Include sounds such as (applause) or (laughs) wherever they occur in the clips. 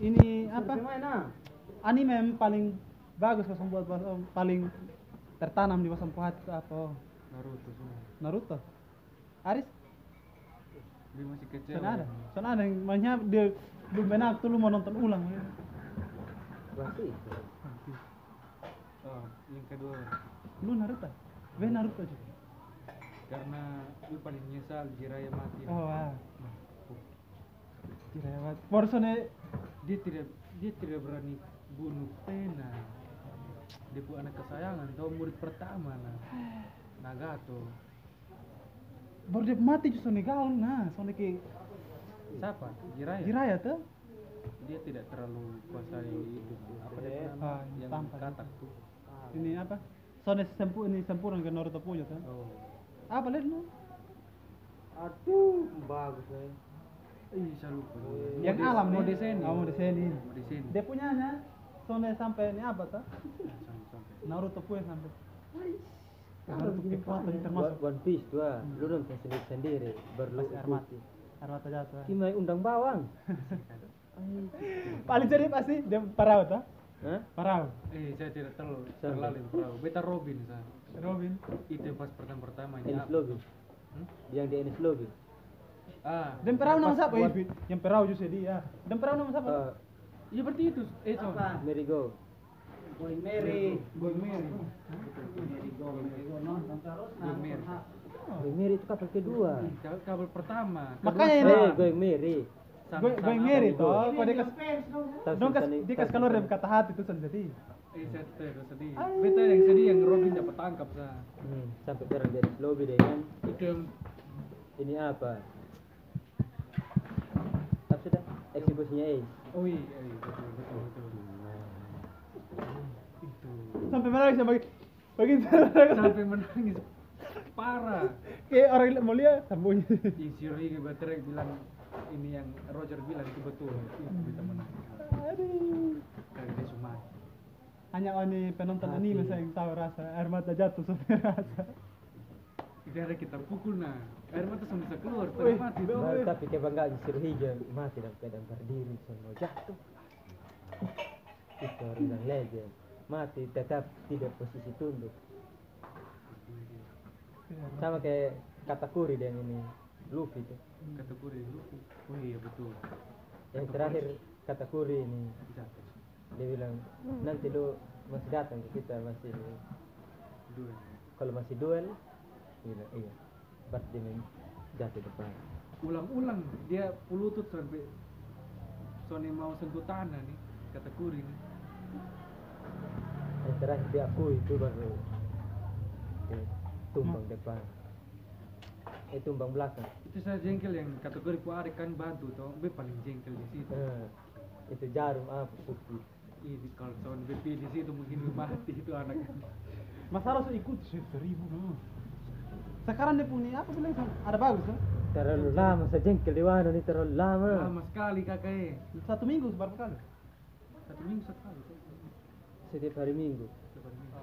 Ini apa? Anime yang paling bagus pas Bas- paling tertanam di wasam hati itu apa? Naruto semua Naruto. Aris? dia masih kecil Sana ada. Sana ada yang mainnya dia belum benar tuh lu mau nonton ulang. ya. Itu. oh, yang kedua Lu Naruto? Gue Naruto juga. karena lu paling nyesal Jiraya mati Oh, wah. Kira banget. Borsone dia tidak dia tidak berani bunuh Pena dia bu anak kesayangan tahu murid pertama nah. Nagato. Baru dia mati justru nih gaul nah. Soalnya ke siapa? Jiraya Jiraya tuh. Dia tidak terlalu kuasai hidup apa dia nama Ah, yang tampak. katak tuh. Ini apa? Soalnya sempu ini sempurna ke Naruto punya tuh. Oh. Apa lihat lu? Aduh, bagus ya. Ih saya lupa. Yang Mode- alam mode nih seni oh, mode seni mode seni dia punya nya soalnya sampai ini apa tuh sampai sampai. Naruto punya sampai. Naruto kekuatan termasuk. One Piece tuh, ah. lu nonton sendiri sendiri, baru lu Masih armat ikuti. Armata jatuh Kimai undang bawang. paling jadi pasti dia parau tuh Hah? parau eh saya tidak terlalu Sampai. terlalu perahu. Beta Robin saya Robin? Itu yang pas pertama pertama apa? Lobby. Hmm? Yang di Enis Lobby. Ah. Dan parau nama pas siapa buat- yang parau justru dia. Dan parau nama siapa? Eh, iya berarti itu eh so Mary Go. Going Mary. Going Mary. Going Mary Going Mary itu kapal kedua. Kabel- kabel pertama. Makanya ini- Eh, Going Mary. apa? Sama toh. Gua. kok dia kas dong. Kas dia kas dari Sultan- kata hati itu sendiri eh saya terus sedih beta yang sedih yang Robin dapat tangkap sa. Hmm, sampai di Enis Lobby dengan itu yang ini apa? Apa? Eksekusinya Ace. oh iya iya, betul betul betul. Itu. Sampai mana bisa bagi. Bagi sampai menangis. Parah. Kayak orang mau lihat sambungnya Ricky Baterai bilang ini yang Roger bilang itu betul. Itu bisa menangis aduh. Karena dia cuma hanya ini penonton Hati. anime saya yang tahu rasa air mata jatuh sampai rasa. Itu ada kita pukul nah air mata sampai bisa keluar tapi mati. Nah, tapi kebanggaan Sirhija mati dalam keadaan berdiri semua jatuh. Itu orang legend. Mati tetap tidak posisi tunduk. Sama kayak Katakuri dan ini Luffy itu. kategori Luffy oh iya betul Yang terakhir Katakuri ini jatuh dia bilang nanti lu masih datang ke kita masih dua kalau masih duel bilang iya dia main jatuh depan ulang-ulang dia pelutut sampai Sony mau sentuh tanah nih kategori nih. Yang terakhir dia akui itu baru tumbang depan. Eh tumbang belakang. Itu saya jengkel yang kategori Pu Arik kan bantu toh be paling jengkel di situ. Eh, itu jarum apa putih. Ini kalau sound BP di situ mungkin mati itu anaknya masalah saya ikut seribu no. Sekarang dia punya apa bilang ada bagus kan? Terlalu lama saya jengkel di mana nih terlalu lama. Lama sekali kakak eh satu minggu berapa kali satu minggu sekali. Setiap hari minggu. Setiap minggu.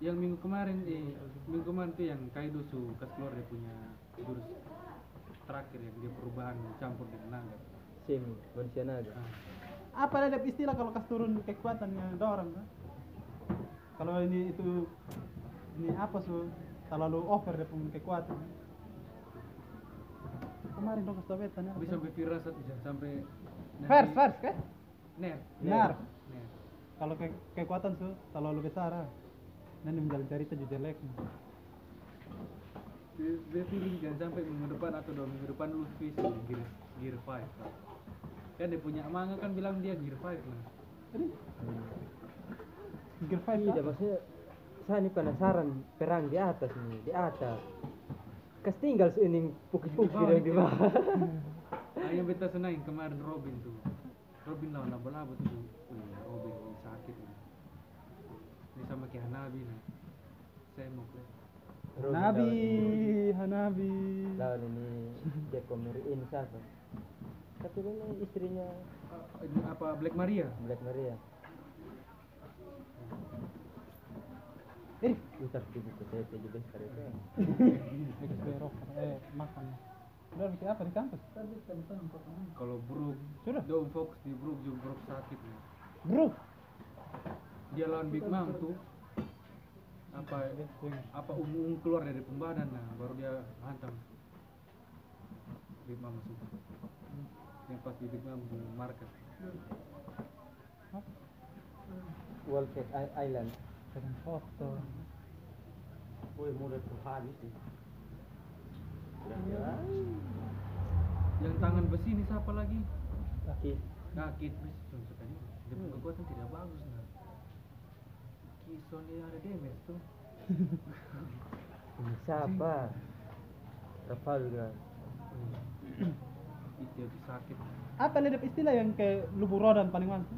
yang minggu kemarin eh minggu kemarin tuh yang Kaido su kas keluar dia punya jurus terakhir yang dia perubahan campur dengan naga. Semi manusia naga. Ah, apa ada istilah kalau kas turun kekuatannya dorong kan kalau ini itu ini apa su terlalu over dia punya kekuatan kemarin dong kas tau beta nih bisa sampai firasat bisa sampai Vers, vers kan? ner ner Kalau ke kekuatan su terlalu besar, ah. nanti menjalin cerita juga jelek. dia, dia feeling jangan sampai minggu depan atau dua minggu depan lu di gear gear 5 kan dia punya manga kan bilang dia gear 5 lah Jadi, Gear 5 tidak maksudnya saya ini penasaran perang di atas nih di atas. Kas tinggal ini puki-puki dan di bawah. (laughs) Ah yang beta senang kemarin Robin tuh. Robin lawan laba-laba tuh. Robin sakit ini sama kayak Hanabi nih saya mau play Robin Nabi, lawan- Hanabi. lawan ini Jeko ini siapa tapi ini istrinya Ah, ini apa Black Maria? Black Maria Eh, Utar di buku saya juga sekarang (laughs) berok, eh makan. Udah bikin apa di kampus? Kalau Brook, Sudah. dong fokus di Brook juga Brook sakit nih. Bro. Dia lawan Big Mom tuh apa apa umum keluar dari pembadan nah baru dia hantam Big Mom masuk yang pas di Big Mom di market Wallcat I- Island. Pegang foto. Woi, mudah tuh habis sih. yang tangan besi ini siapa lagi Kaki. kaki besi sekali dia punya kekuatan tidak bagus nah Kison dia ada damage tuh Ini siapa? Rafael juga. itu dia sakit Apa nih istilah yang kayak lubuk rodan paling mantap?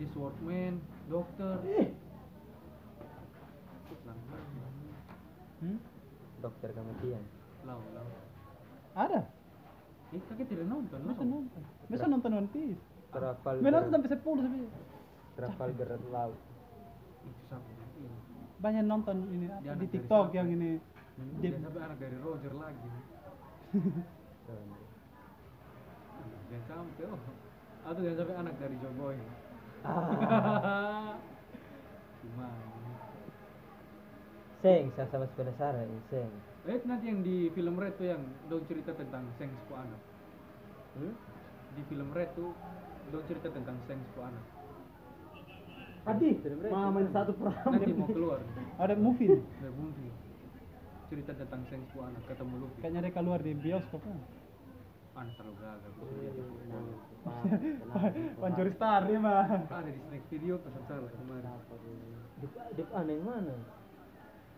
di swordman dokter Hmm? Dokter kematian. lau lau Ada. eh kakek tidak nonton Masa lau nonton? Masa nonton One Piece? Trafalgar. Main nonton sampai 10 sampai Trafalgar laut. itu siapa Iya. banyak nonton ini Dia apa, di TikTok yang ini dia dia sampai anak dari Roger lagi (laughs) jangan sampai oh atau jangan sampai anak dari Joe Boy Ah. (laughs) gimana Seng, saya sama penasaran ini Seng. Eh nanti yang di film Red tuh yang dong cerita tentang Seng Sepo anak. Hmm? Di film Red tuh dong cerita tentang Seng Sepo anak. Adi, mau main satu peran. Nanti mau keluar ada movie nih. dari movie. Cerita tentang Seng Sepo anak ketemu Luffy. kayaknya dia keluar di bioskop kan Anak terlalu gagal. Pancuri Star ya mah Ada di snack video salah kemarin. Dip aneh yang mana?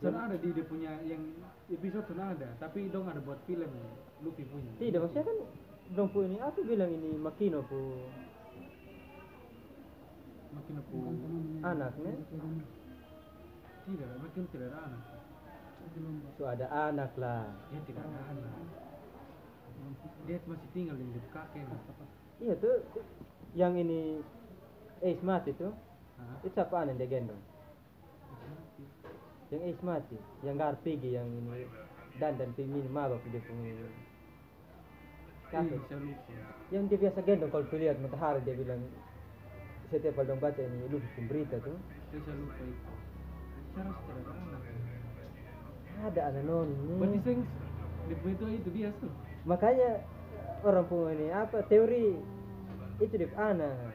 Sana ada di dia punya yang episode sana ada, tapi dong ada buat film Luffy punya. Tidak, maksudnya kan dong pu ini aku bilang ini Makino pu Makin aku anaknya. tidak, makin tidak ada anak. So ada anak lah. Dia tidak ada anak. Dia masih tinggal di hidup kakek. Iya tuh yang ini Ace mati tuh. Hah? Itu siapa aneh dia gendong? Yang Ace mati, yang Piggy yang ini dan dan Piggy ini mabok dia punya Iya, Kasus. yang dia biasa gendong kalau tuh lihat matahari dia bilang setiap kali baca ini lu bikin berita tuh Saya saya lupa itu. Ada anak. ada anak non Berarti seng di itu itu biasa. makanya orang punya ini apa teori itu dia anak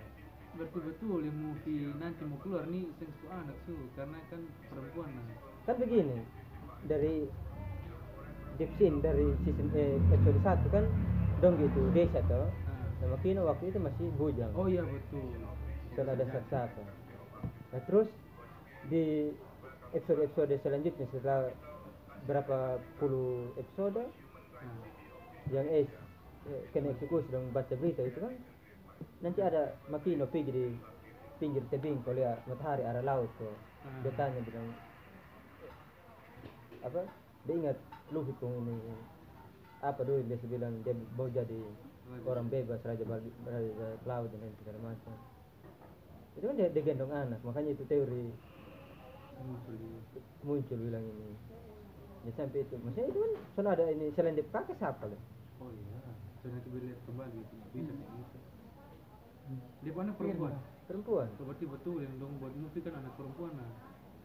Berarti betul yang movie nanti mau keluar nih seng su anak su karena kan perempuan nah. Kan begini dari scene dari season eh, episode 1 kan dong gitu desa tuh Ah. nama Kino waktu itu masih bujang. Oh iya betul. setelah ada satu. Nah terus di episode-episode selanjutnya setelah berapa puluh episode Nah, yang es eh, kena eksekusi dan baca berita itu kan nanti ada Makino pergi di pinggir tebing kalau lihat matahari arah laut tuh. Dia tanya bilang apa dia ingat Luffy kong ini apa dulu dia bilang dia mau jadi orang bebas raja bagi raja laut dan lain segala macam itu kan dia, dia gendong anak makanya itu teori muncul bilang ini ya sampai itu maksudnya itu kan soalnya ada ini selain dia pakai siapa loh Oh iya. Saya nanti boleh lihat kembali itu bisa kayak gitu. Dia anak perempuan. perempuan Oh, berarti betul yang dong buat movie kan anak perempuan nah.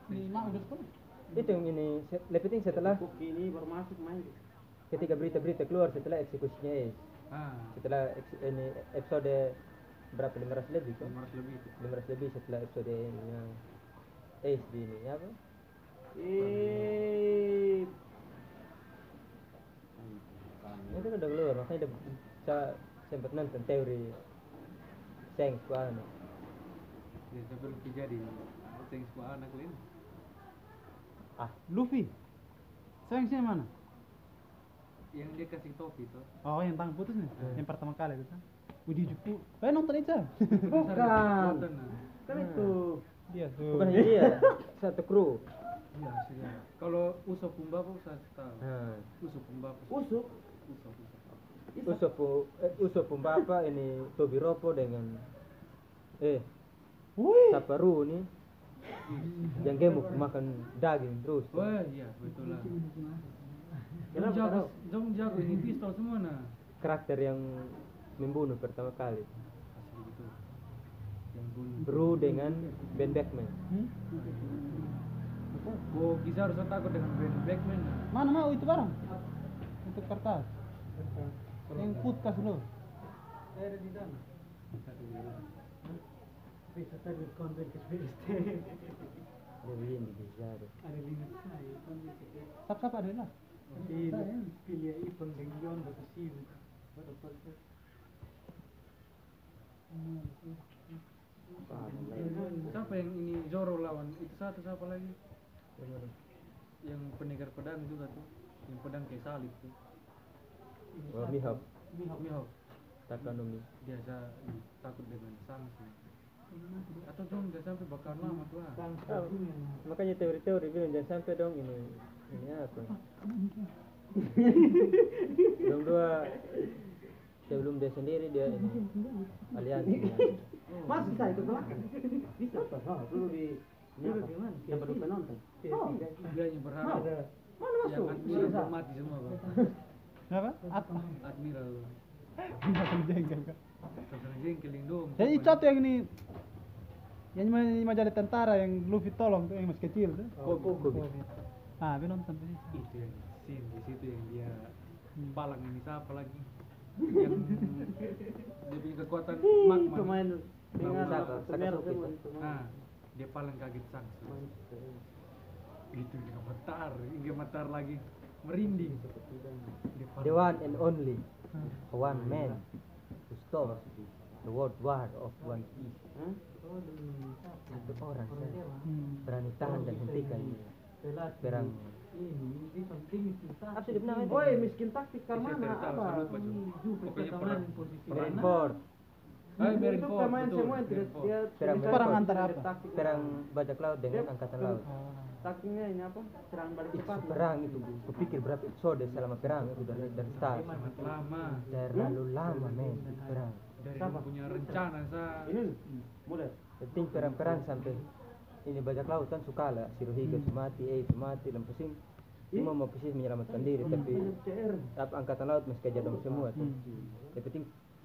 ini mah udah sekolah itu yang ini. Lebih penting setelah ini baru masuk main ketika berita-berita keluar setelah eksekusinya es Ah, setelah eks- ini episode berapa? 500 lebih kan 500 lebih. itu. 500 lebih setelah episode ini yang es di ini apa? Eh. Itu kan udah keluar makanya udah saya sempat nonton teori Seng Kuano Ya, sampai Luffy jadi. Seng anak lain. Ah Luffy sayang sih mana Yang dia kasih topi tuh. oh yang tangan putus nih Hmm. yang pertama kali itu kan Widi Juku saya nonton itu (laughs) Bukan. Nah. kan itu dia tuh bukan dia satu kru Iya, sudah. Kalau Usop Pumbapo saya tahu. nah. Usop. Usuk Usop Usop. Usop eh, Usop Pembapa ini Tobi Ropo dengan eh Wih Saparu nih yang gemuk makan daging terus Wah, iya, betul lah. Jom (laughs) Kenapa jago, jago ini pistol semua nah. karakter yang membunuh pertama kali asli gitu yang bunuh Bro dengan Ben Beckman Hmm? oh bisa harus takut dengan Ben Beckman nah. Mana mau itu barang? Itu kertas. Yang putkas lo. Ada di dalam. Konten ke Jadi ini bisa ada. Lah. Pilih siapa yang ini Zoro lawan. Itu satu siapa lagi? Yang mana? yang pendekar pedang juga tuh yang pedang kayak salib tuh Oh, Mihawk. Mihawk. Takanomi biasa takut dengan sanksi atau dong nggak sampai bakal lama tuh ah. Makanya teori-teori bilang jangan sampai dong ini ini apa dong dua sebelum dia sendiri dia ini aliansi Mas bisa ikut belakang. Bisa. Oh, dulu di dulu di mana? Yang baru penonton. Oh, dia yang berharap mana yang masuk? admiral mati semua bang Apa? At admiral Makan jengkel kak. terserah jengkeling dong Jadi itu yang ini yang main majalah tentara yang Luffy tolong tuh yang masih kecil tuh. oh, Kobe. Ah, dia nonton tadi. itu yang scene di situ yang dia palang ini siapa lagi? Yang dia punya kekuatan magma Pemain dengan itu. nah dia paling kaget sanksi itu dia gemetar dia gemetar lagi. Merinding. Dia the one and only. Hmm. one man. To stop the world war of one piece satu orang Hmm. berani tahan dan hentikan. Perang apa sih namanya miskin taktik karena apa? Marineford Ah, Itu pemain semua yang tidak dia Perang Perang antara apa? taktik. perang bajak laut dengan angkatan laut. Taktiknya ini apa? Serang balik cepat. perang itu kupikir berapa? Episode selama perang itu dari dari start. Lama. Terlalu lama men perang dari Siapa? dia punya rencana sa. Ini mulai. penting perang-perang sampai ini bajak laut kan suka lah. Shirohige mati eh mati Lempesin semua mau persis menyelamatkan diri tapi apa angkatan laut masih kejar dong semua tuh. Hmm. yang penting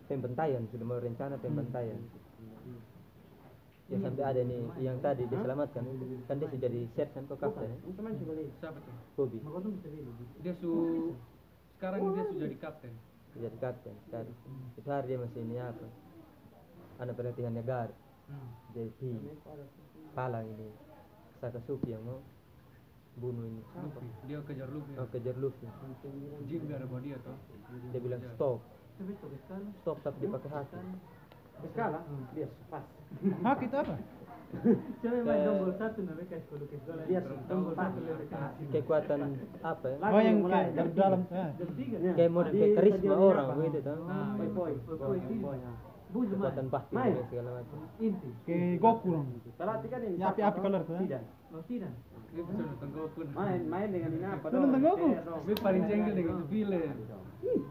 pembentaian sudah mau rencana pembentaian. Ya sampai ada nih yang tadi diselamatkan. Kan dia sudah jadi set kan kok kapten ya? Siapa tuh? Lihat. dia su sekarang dia sudah jadi kapten jadi kapten sekarang itu hari dia masih ini apa? Anak perhatian negara hmm. jadi palang ini. Sakasuki yang mau bunuh ini. Luffy dia kejar Luffy. Oh, kejar Luffy. Jim biar bawa dia toh. Dia bilang stop. Stop tapi dipakai hati. Skala, bias pas. Hak itu apa? Kekuatan apa ya Oh yang kayak dari dalam. Tiga. kayak model kayak karisma orang begitu tuh Ah, main. kekuatan dan segala macam Inti. Kayak Goku dong. Perhatikan ini. Api-api color tuh, ya? Tidak. Oh tidak. Main main dengan ini apa? Goku? dia paling jengkel dengan villain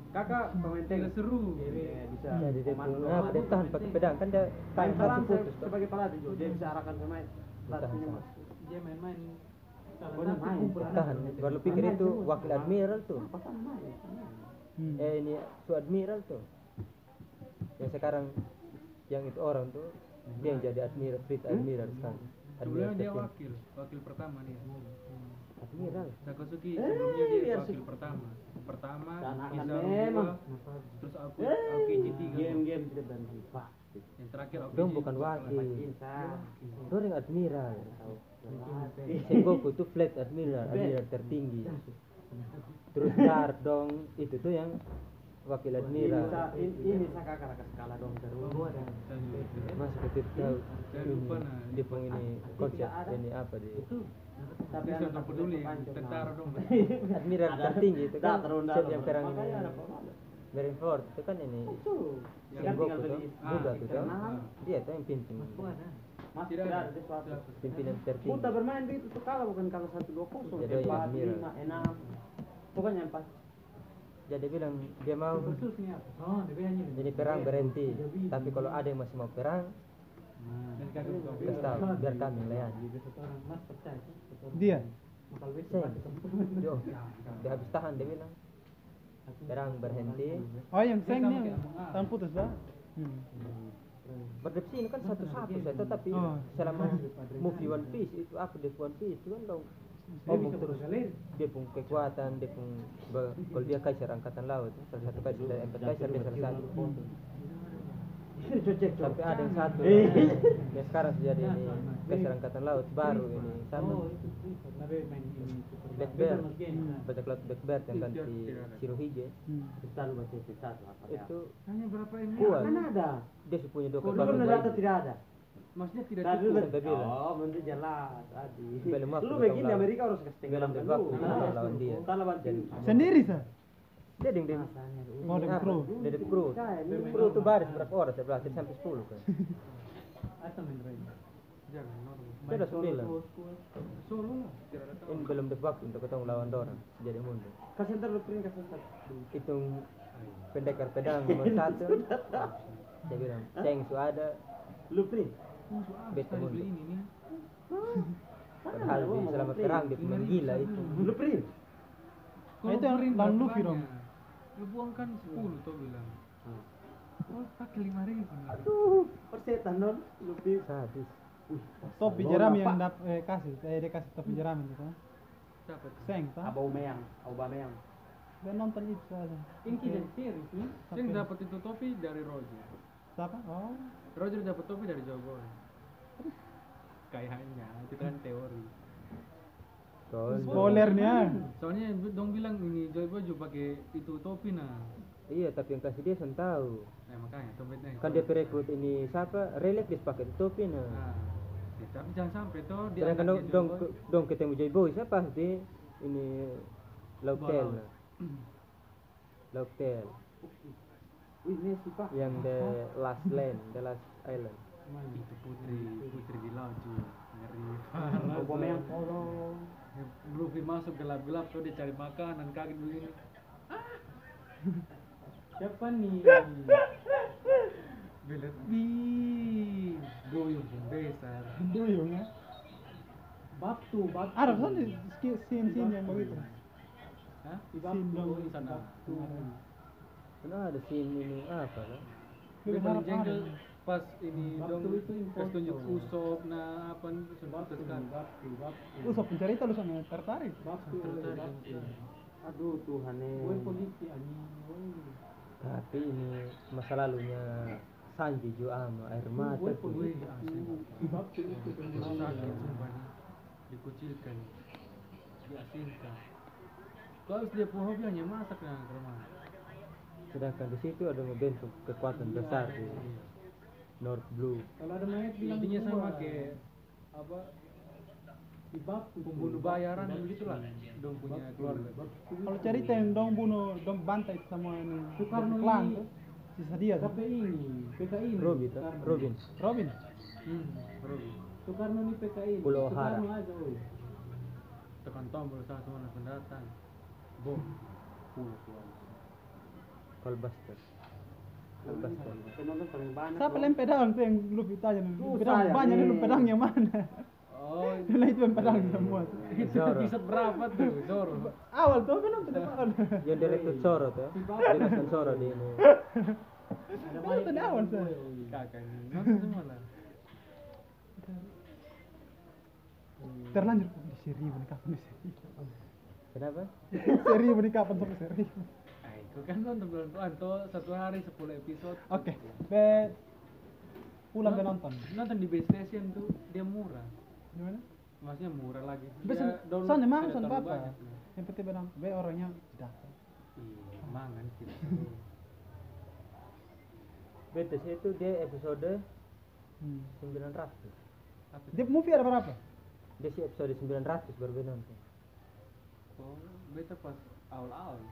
Kakak pemain tenis. seru. Iya, bisa. jadi dia Komando. apa dia tahan pakai pedang. Kan dia Main tahan langsung putus sebagai pelatih juga. Dia bisa arahkan pemain. Pelatihnya Tahan. mas. dia main-main. Satu tahan baru pikir itu wakil admiral tuh. Main? Hmm. eh ini su admiral tuh. Yang sekarang yang itu orang tuh dia yang jadi admiral fleet admiral sekarang. Admiral dia wakil. Wakil pertama dia admiral? Sakasuki Eh, sebelumnya dia wakil pertama pertama Dan akan Kizaru memang. terus aku Eh, AKG tiga Game-game tidak berhenti. Pak. yang terakhir AKG dong bukan wakil Cinta. dong yang admiral Sengoku tuh fleet admiral admiral tertinggi terus dong itu tuh yang wakil Ini admiral sa- ini ini saka kakak skala dong terus. masuk ke tahu Saya lupa, nah. di peng ini konsep ini apa di Tapi Dia anak sudah peduli tentara dong. (laughs) Admiral tertinggi itu kan dalam. yang perang ini. Marineford itu kan ini Sengoku tinggal beli. juga Ah, tuh kan dia tuh yang pimpin. Mas tidak ada. sesuatu. Pimpinan tertinggi. Kita bermain di itu tuh kalah bukan kalah satu dua kosong. Empat, lima, enam. Pokoknya empat. Jadi bilang dia mau jadi perang berhenti tapi kalau ada yang masih mau perang kasih tahu biar kami orang Dia. Saya. Yo, dia habis tahan dia bilang perang berhenti Oh yang Among Us. tahun putus dah. Hmm. berdepsi ini kan satu-satu saya tetapi Oh. selama movie One Piece itu aku di One Piece itu kan dong Dia bisa terus. dia pun kekuatan dia pun kalau dia kaisar angkatan laut. Salah satu kaisar dari empat kaisar dia salah satu. Cocok sampai ada yang satu. Eh. yang sekarang sudah jadi ini kaisar angkatan laut baru ini sama. Oh, Black Bear. Mas game. Nah. bajak laut Blackbeard yang ganti Shirohige Hmm. Baca itu Hanya berapa ini? kuat. Kan ada. dia punya dua Oh, kekuatan tidak ada? Maksudnya tidak Tadi cukup. lu bilang. Oh, menurut jelas tadi. Lu begini. Amerika harus kasih tenggelam dulu. Nah, lawan dia. Kita lawan Jadi- tim. Sendiri sah. dia ding ding Oh, dengan kru. dia kru kru itu baris berapa orang saya berarti sampai sepuluh kan (laughs) normal. itu ada sembilan ini belum waktu untuk ketemu lawan dorang jadi mundur Kasih ntar lu print kasih ntar. hitung pendekar pedang nomor (laughs) satu dia bilang ceng su ada Lu print. Mundur beli ini nih. padahal di selamat perang dia punya gila itu Lu print. Nah, itu yang berapa Luffy dong. Lu buang kan 10 tuh bilang. Oh, pakai 5 ribu. Aduh, persetan non. Lu print. sadis Topi Pak. yang dap eh, kasih, eh, dia kasih topi jerami gitu. Siapa tuh? Seng, tah. Abau meyang, Abau meyang. Dia nonton itu saja. Ini dari series nih. Yang dapat itu topi dari Roger. Siapa? Oh. Roger dapat topi dari Jogoy. Kayaknya, itu kan teori. Spoilernya. Soalnya dong bilang ini Joy juga pakai itu topi nah. iya tapi yang kasih dia sen tahu Nah makanya topinya. kan dia perekrut ini siapa relic dia pakai topi nah Nah, ya, tapi jangan sampai toh dia sedangkan dong dong, dong ketemu Joy Boy siapa pasti ini lauk tel nah lauk tel (clears throat) yang the last land the last island itu putri putri di laut cuy. ngeri meyang. Luffy masuk gelap-gelap tuh dia cari makanan kaget begini Siapa nih? di goyong pun besar Duyung ya. Batu, batu. Ada kan di ski- scene-scene yang begitu. Hah? Di Scene batu, di Sana. Kan ada scene ini apa lah Lebih paling jengkel pas ini dong itu pas tunjuk usop nah apa nih batu, batu. Usop pencerita lu sana tertarik. Batu. Aduh, Tuhan Gue eh. anjing. woi. tapi ini masa lalunya Sanji Jo ama air mata Gue tuh Wih, polisi. asli. Batu itu kan Itu sakit sumpah nih. dikucilkan diasinkan Kau harus dia hobi hanya masak nah ke rumah sedangkan di situ ada membentuk kekuatan besar di North Blue Kalau ada mayat bilang intinya sama kayak apa di batu. pembunuh bayaran begitulah dong punya keluarga Kalau cerita yang dong bunuh, dong bantai semua ini. Soekarno klan. Sisa dia tuh. PKI ini, PKI ini. Robin. Robin Robin. hmm bro Soekarno ini PKI. ini. Pulau woi. tekan tombol saat semua pendatang bom Colbuster Penonton paling banyak. Siapa pedang? Tuh yang lu tanya nih. Pedang banyak nih. lu pedang yang mana? oh Lah itu yang pedang semua. tuh. itu episode berapa tuh? (laughs) Zoro. Awal tuh kan nonton depan. yang direktur Zoro tuh. Dia nonton Zoro di ini. Ada Nonton mayat awal woi. kakak ini. Nonton semua lah. Terlanjur di nih kapan di seribu. kenapa? Nih kapan sampai seribu. Ah, itu kan nonton bulan tuan tuh satu hari 10 episode Oke, be pulang be nonton. nonton di base station tuh dia murah Gimana? maksudnya murah lagi download soalnya soalnya terlalu apa? Yang penting be nonton. Be orangnya datang. iya mangan gitu (laughs) BTS itu dia episode Hmm. 900 apa Dia movie ada berapa? dia sih episode 900 baru nonton oh beta pas awal-awal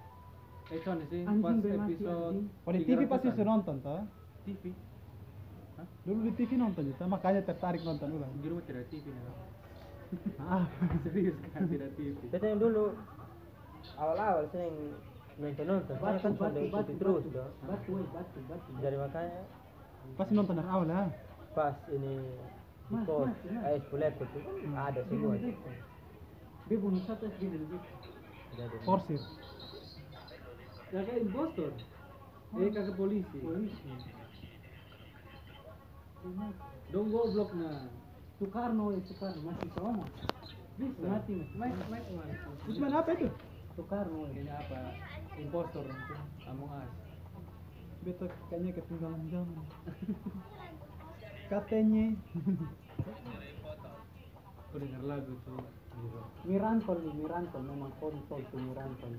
eh cuman sih pas episode. Oh di TV 300-an. pasti sudah nonton toh. TV Dulu di TV nonton juga, makanya tertarik nonton ulang. di rumah tidak TV nih. Ah, serius kan tidak TV Kita yang dulu awal-awal sering nonton-nonton, soalnya kan sudah ikuti terus dong. Batu, batu, batu. Jadi makanya pasti nonton dari awal ya. pas ini Mas, pos mas, mas. Itu ada semua. Dia bunuh satu SD dari situ. Kakak impostor. Eh kakak polisi. polisi Dong goblok na. Soekarno ya Soekarno masih sama Bisa. mati Mike Mike man. Usman apa itu Soekarno ini apa? Impostor Among Us. beta kayaknya ketinggalan zaman (laughs) katanya Aku dengar lagu tuh. Mirantol nih Mirantol memang kontol tuh Mirantol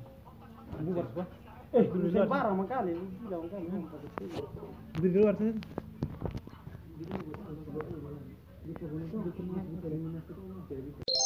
bubar gua eh dulu parah lu bilang kan di luar sana Bisa bunuh tuh.